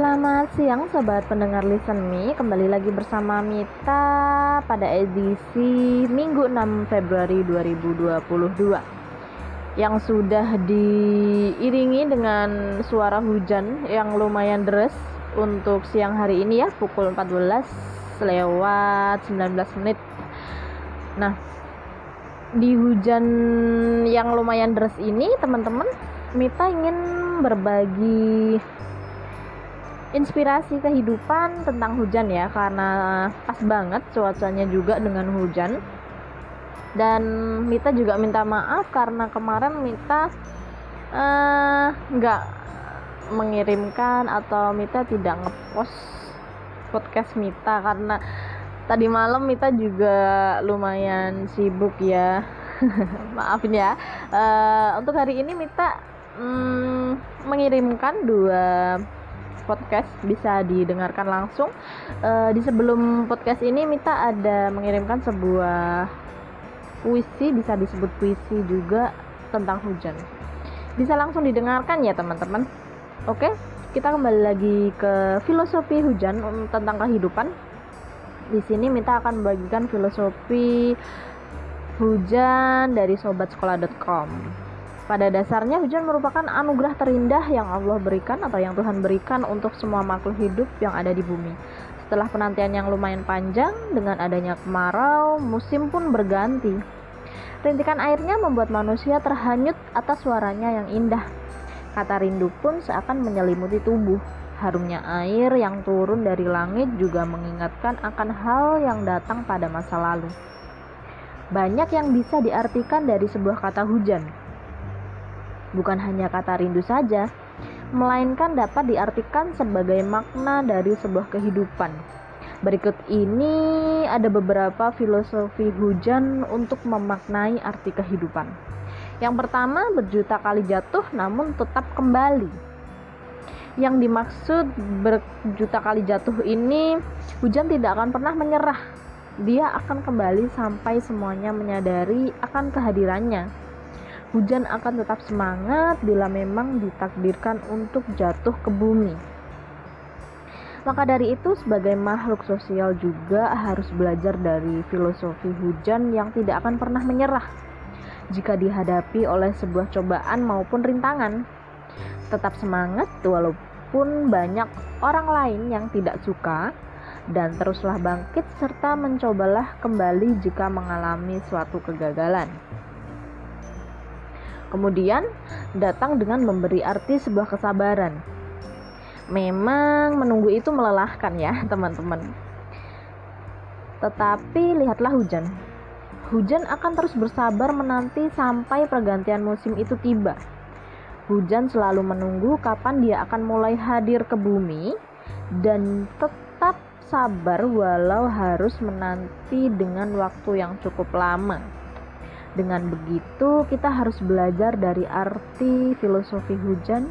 Selamat siang sobat pendengar Listen Me. Kembali lagi bersama Mita pada edisi Minggu 6 Februari 2022 Yang sudah diiringi dengan suara hujan yang lumayan deras Untuk siang hari ini ya pukul 14 lewat 19 menit. Nah di hujan yang lumayan deras ini teman-teman Mita ingin berbagi inspirasi kehidupan tentang hujan ya karena pas banget cuacanya juga dengan hujan. Dan Mita juga minta maaf karena kemarin Mita eh, nggak uh, mengirimkan atau Mita tidak ngepost podcast Mita. Karena tadi malam Mita juga lumayan sibuk ya. Maafin ya. Uh, untuk hari ini Mita um, mengirimkan dua podcast bisa didengarkan langsung. Uh, di sebelum podcast ini Mita ada mengirimkan sebuah puisi, bisa disebut puisi juga tentang hujan. Bisa langsung didengarkan ya teman-teman. Oke, kita kembali lagi ke filosofi hujan tentang kehidupan. Di sini Mita akan membagikan filosofi hujan dari sobatsekolah.com. Pada dasarnya hujan merupakan anugerah terindah yang Allah berikan atau yang Tuhan berikan untuk semua makhluk hidup yang ada di bumi. Setelah penantian yang lumayan panjang, dengan adanya kemarau, musim pun berganti. Rintikan airnya membuat manusia terhanyut atas suaranya yang indah. Kata rindu pun seakan menyelimuti tubuh. Harumnya air yang turun dari langit juga mengingatkan akan hal yang datang pada masa lalu. Banyak yang bisa diartikan dari sebuah kata hujan, bukan hanya kata rindu saja, melainkan dapat diartikan sebagai makna dari sebuah kehidupan. Berikut ini ada beberapa filosofi hujan untuk memaknai arti kehidupan. Yang pertama, berjuta kali jatuh namun tetap kembali. Yang dimaksud berjuta kali jatuh ini, hujan tidak akan pernah menyerah. Dia akan kembali sampai semuanya menyadari akan kehadirannya hujan akan tetap semangat bila memang ditakdirkan untuk jatuh ke bumi. Maka dari itu, sebagai makhluk sosial juga harus belajar dari filosofi hujan yang tidak akan pernah menyerah jika dihadapi oleh sebuah cobaan maupun rintangan. Tetap semangat walaupun banyak orang lain yang tidak suka dan teruslah bangkit serta mencobalah kembali jika mengalami suatu kegagalan. Kemudian datang dengan memberi arti sebuah kesabaran. Memang menunggu itu melelahkan ya, teman-teman. Tetapi lihatlah hujan. Hujan akan terus bersabar menanti sampai pergantian musim itu tiba. Hujan selalu menunggu kapan dia akan mulai hadir ke bumi dan tetap sabar walau harus menanti dengan waktu yang cukup lama. Dengan begitu, kita harus belajar dari arti filosofi hujan,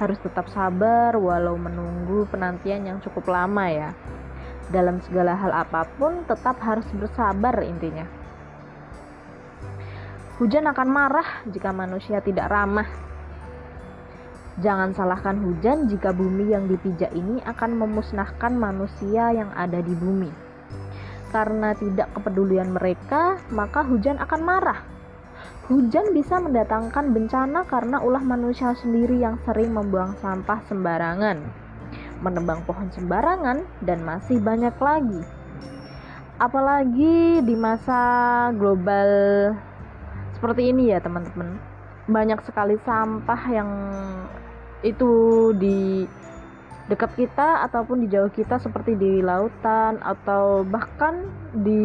harus tetap sabar walau menunggu penantian yang cukup lama ya. Dalam segala hal apa pun, tetap harus bersabar intinya. Hujan akan marah jika manusia tidak ramah. Jangan salahkan hujan jika bumi yang dipijak ini akan memusnahkan manusia yang ada di bumi karena tidak kepedulian mereka, maka hujan akan marah. Hujan bisa mendatangkan bencana karena ulah manusia sendiri yang sering membuang sampah sembarangan, menebang pohon sembarangan, dan masih banyak lagi. Apalagi di masa global seperti ini ya, teman-teman. Banyak sekali sampah yang itu di dekat kita ataupun di jauh kita seperti di lautan atau bahkan di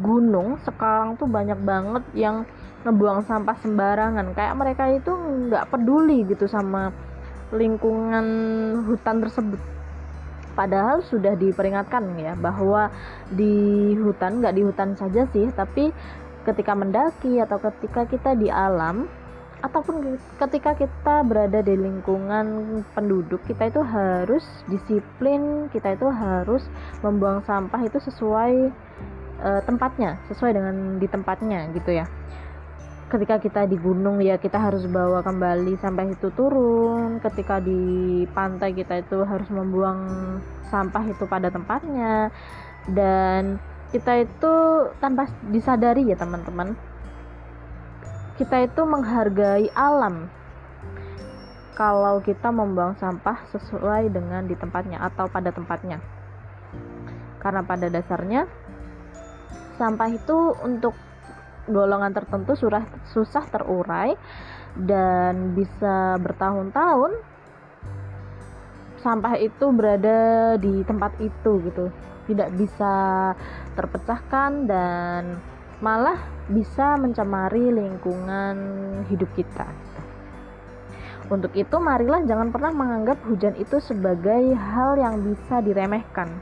gunung sekarang tuh banyak banget yang ngebuang sampah sembarangan. Kayak mereka itu nggak peduli gitu sama lingkungan hutan tersebut. Padahal sudah diperingatkan ya bahwa di hutan nggak di hutan saja sih tapi ketika mendaki atau ketika kita di alam ataupun ketika kita berada di lingkungan penduduk kita itu harus disiplin kita itu harus membuang sampah itu sesuai uh, tempatnya sesuai dengan di tempatnya gitu ya. Ketika kita di gunung ya kita harus bawa kembali sampai itu turun. Ketika di pantai kita itu harus membuang sampah itu pada tempatnya. Dan kita itu tanpa disadari ya teman-teman kita itu menghargai alam. Kalau kita membuang sampah sesuai dengan di tempatnya atau pada tempatnya. Karena pada dasarnya sampah itu untuk golongan tertentu surah, susah terurai dan bisa bertahun-tahun sampah itu berada di tempat itu gitu. Tidak bisa terpecahkan dan malah bisa mencemari lingkungan hidup kita untuk itu marilah jangan pernah menganggap hujan itu sebagai hal yang bisa diremehkan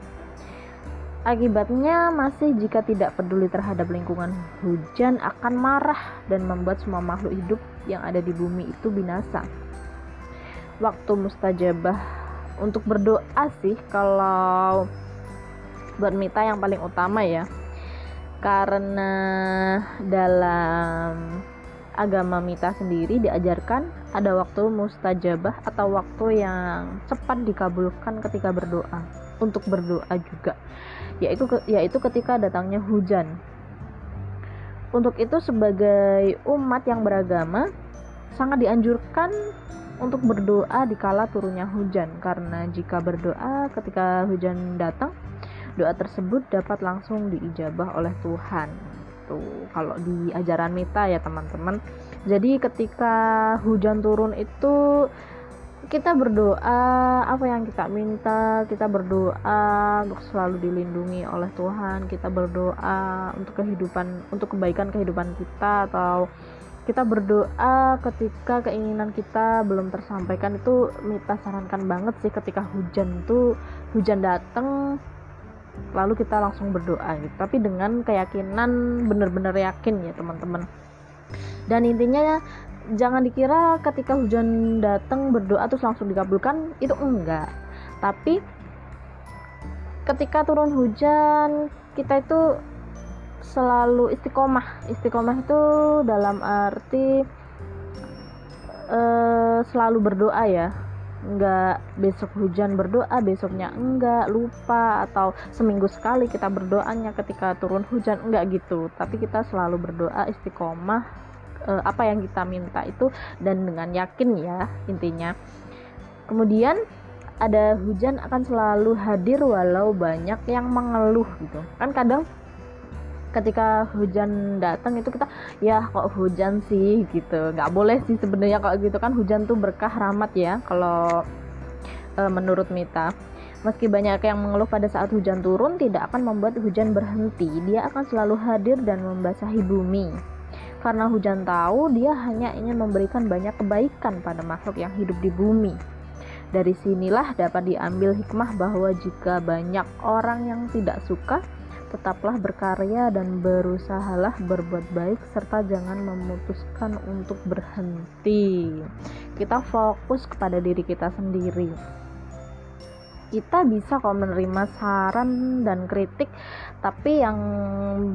Akibatnya masih jika tidak peduli terhadap lingkungan, hujan akan marah dan membuat semua makhluk hidup yang ada di bumi itu binasa. Waktu mustajabah untuk berdoa sih kalau buat Mita yang paling utama ya. Karena dalam agama Mita sendiri diajarkan ada waktu mustajabah atau waktu yang cepat dikabulkan ketika berdoa. Untuk berdoa juga yaitu yaitu ketika datangnya hujan. Untuk itu sebagai umat yang beragama sangat dianjurkan untuk berdoa di kala turunnya hujan karena jika berdoa ketika hujan datang doa tersebut dapat langsung diijabah oleh Tuhan. Tuh, kalau di ajaran Mita ya teman-teman. Jadi ketika hujan turun itu kita berdoa apa yang kita minta kita berdoa untuk selalu dilindungi oleh Tuhan kita berdoa untuk kehidupan untuk kebaikan kehidupan kita atau kita berdoa ketika keinginan kita belum tersampaikan itu Mita sarankan banget sih ketika hujan tuh hujan datang lalu kita langsung berdoa gitu. Tapi dengan keyakinan benar-benar yakin ya teman-teman. Dan intinya jangan dikira ketika hujan datang berdoa terus langsung dikabulkan itu enggak. Tapi ketika turun hujan kita itu selalu istiqomah. Istiqomah itu dalam arti uh, selalu berdoa ya enggak besok hujan berdoa besoknya enggak lupa atau seminggu sekali kita berdoanya ketika turun hujan enggak gitu. Tapi kita selalu berdoa istiqomah uh, apa yang kita minta itu dan dengan yakin ya intinya. Kemudian ada hujan akan selalu hadir walau banyak yang mengeluh gitu. Kan kadang ketika hujan datang itu kita ya kok hujan sih? Gitu. Nggak boleh sih sebenarnya kok gitu kan hujan tuh berkah rahmat ya kalau e, menurut Mita. Meski banyak yang mengeluh pada saat hujan turun tidak akan membuat hujan berhenti. Dia akan selalu hadir dan membasahi bumi. Karena hujan tahu dia hanya ingin memberikan banyak kebaikan pada makhluk yang hidup di bumi. Dari sinilah dapat diambil hikmah bahwa jika banyak orang yang tidak suka, tetaplah berkarya dan berusahalah berbuat baik serta jangan memutuskan untuk berhenti. Kita fokus kepada diri kita sendiri. Kita bisa kok menerima saran dan kritik, tapi yang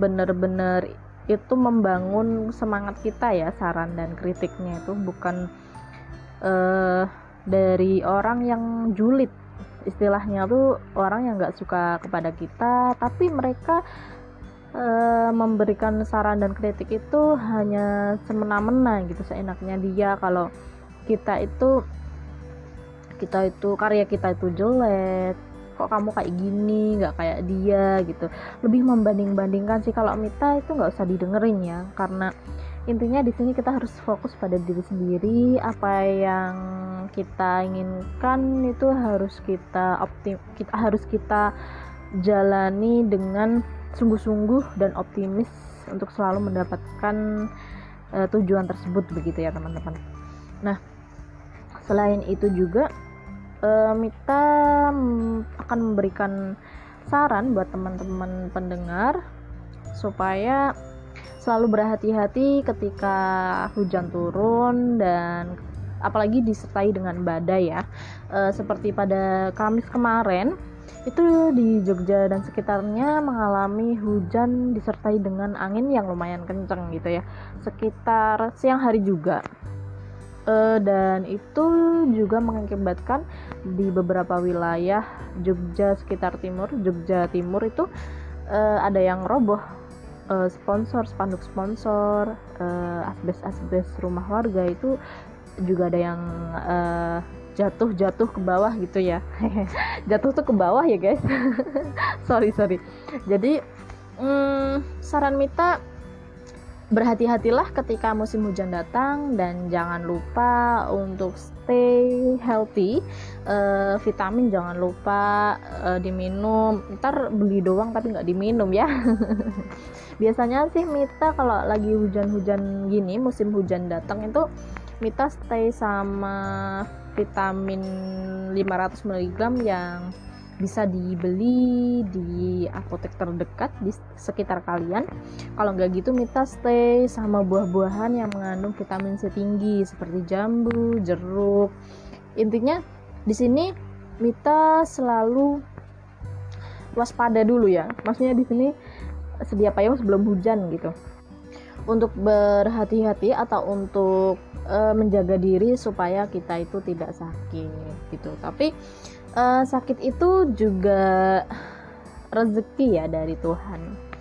benar-benar itu membangun semangat kita ya saran dan kritiknya itu bukan uh, dari orang yang julid istilahnya tuh orang yang nggak suka kepada kita tapi mereka uh, memberikan saran dan kritik itu hanya semena-mena gitu seenaknya dia. Kalau kita itu kita itu karya kita itu jelek kok kamu kayak gini nggak kayak dia gitu. Lebih membanding-bandingkan sih kalau Mita itu nggak usah didengerin ya karena intinya di sini kita harus fokus pada diri sendiri apa yang kita inginkan itu harus kita optim kita harus kita jalani dengan sungguh-sungguh dan optimis untuk selalu mendapatkan uh, tujuan tersebut begitu ya teman-teman. Nah, selain itu juga uh, Mita akan memberikan saran buat teman-teman pendengar supaya selalu berhati-hati ketika hujan turun dan apalagi disertai dengan badai ya. E, seperti pada Kamis kemarin itu di Jogja dan sekitarnya mengalami hujan disertai dengan angin yang lumayan kencang gitu ya. Sekitar siang hari juga. Uh, dan itu juga mengakibatkan di beberapa wilayah Jogja sekitar timur Jogja Timur itu uh, ada yang roboh uh, sponsor spanduk sponsor uh, asbes asbes rumah warga itu juga ada yang uh, jatuh jatuh ke bawah gitu ya. Jatuh tuh ke bawah ya guys. Sorry sorry. Jadi hmm, saran Mita berhati-hatilah ketika musim hujan datang dan jangan lupa untuk stay healthy uh, vitamin jangan lupa uh, diminum. Ntar beli doang tapi nggak diminum ya. Biasanya sih Mita kalau lagi hujan-hujan gini musim hujan datang itu Mita stay sama vitamin 500 mg yang bisa dibeli di apotek terdekat di sekitar kalian. Kalau nggak gitu Mita stay sama buah-buahan yang mengandung vitamin C tinggi seperti jambu, jeruk. Intinya di sini Mita selalu waspada dulu ya. Maksudnya di sini sedia payung sebelum hujan gitu. Untuk berhati-hati atau untuk uh, menjaga diri supaya kita itu tidak sakit gitu. Tapi uh, sakit itu juga rezeki ya dari Tuhan.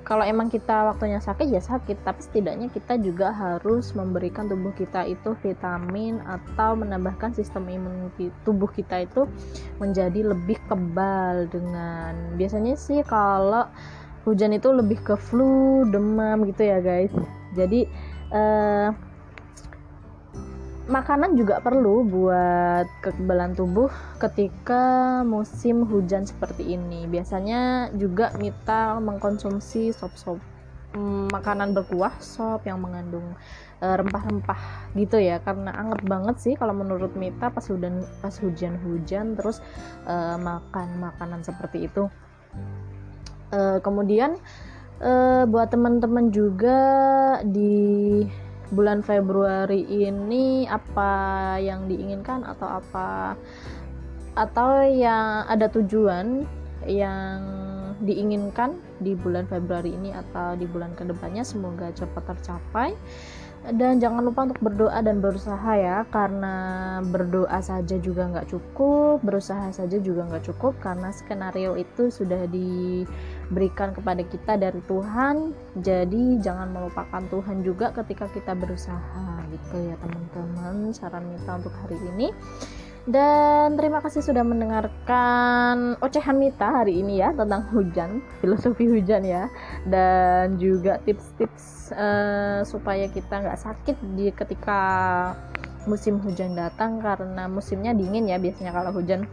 Kalau emang kita waktunya sakit ya sakit. Tapi setidaknya kita juga harus memberikan tubuh kita itu vitamin atau menambahkan sistem imun tubuh kita itu menjadi lebih kebal dengan biasanya sih kalau hujan itu lebih ke flu demam gitu ya guys. Jadi uh, makanan juga perlu buat kekebalan tubuh ketika musim hujan seperti ini. Biasanya juga Mita mengkonsumsi sop-sop mm, makanan berkuah, sop yang mengandung rempah rempah-rempah gitu ya karena anget banget sih kalau menurut Mita pas hujan pas hujan-hujan terus uh, makan makanan seperti itu. Uh, kemudian uh, buat teman-teman juga di bulan Februari ini apa yang diinginkan atau apa? Atau yang ada tujuan yang diinginkan di bulan Februari ini atau di bulan ke depannya? Semoga cepat tercapai dan jangan lupa untuk berdoa dan berusaha ya karena berdoa saja juga nggak cukup berusaha saja juga nggak cukup karena skenario itu sudah diberikan kepada kita dari Tuhan. Jadi jangan melupakan Tuhan juga ketika kita berusaha gitu ya teman-teman. Saran kita untuk hari ini dan terima kasih sudah mendengarkan ocehan Mita hari ini ya tentang hujan, filosofi hujan ya. Dan juga tips-tips uh, supaya kita nggak sakit di ketika musim hujan datang karena musimnya dingin ya biasanya kalau hujan.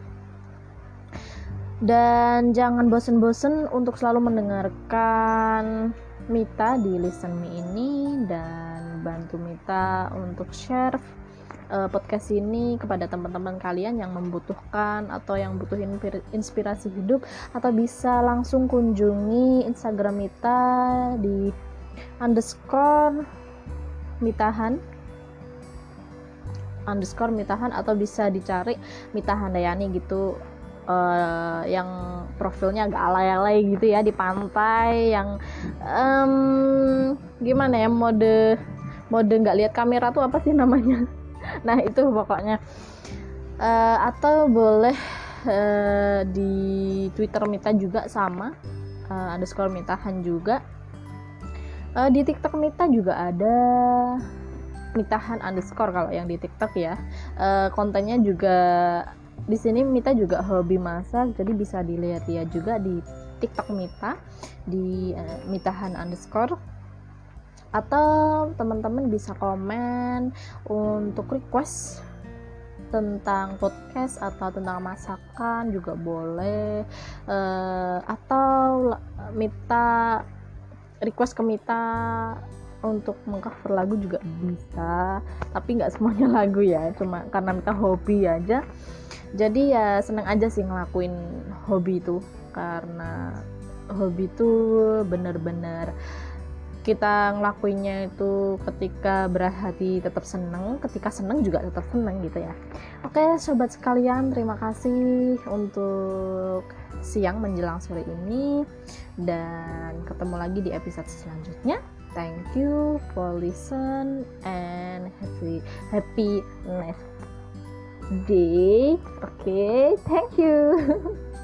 Dan jangan bosen-bosen untuk selalu mendengarkan Mita di Listen Me ini dan bantu Mita untuk share uh, podcast ini kepada teman-teman kalian yang membutuhkan atau yang butuh inspirasi hidup atau bisa langsung kunjungi Instagram Mita di underscore Mitahan. Underscore Mitahan atau bisa dicari Mitahan Dayani gitu. Uh, yang profilnya agak alay-alay gitu ya di pantai yang um, gimana ya mode mode nggak lihat kamera tuh apa sih namanya nah itu pokoknya. Uh, atau boleh uh, di Twitter Mita juga sama. Uh, skor Mitahan juga. Uh, di TikTok Mita juga ada. Mitahan underscore kalau yang di TikTok ya. Uh, kontennya juga di sini Mita juga hobi masak jadi bisa dilihat ya juga di TikTok Mita di uh, Mitahan underscore atau teman-teman bisa komen untuk request tentang podcast atau tentang masakan juga boleh. Uh, atau Mita request ke Mita untuk mengcover lagu juga bisa. Tapi nggak semuanya lagu ya cuma karena Mita hobi aja. Jadi ya seneng aja sih ngelakuin hobi itu karena hobi itu bener-bener kita ngelakuinnya itu ketika berhati tetap seneng ketika seneng juga tetap seneng gitu ya. Oke sobat sekalian terima kasih untuk siang menjelang sore ini. Dan ketemu lagi di episode selanjutnya. Thank you for listen and happy happy next day. Okay thank you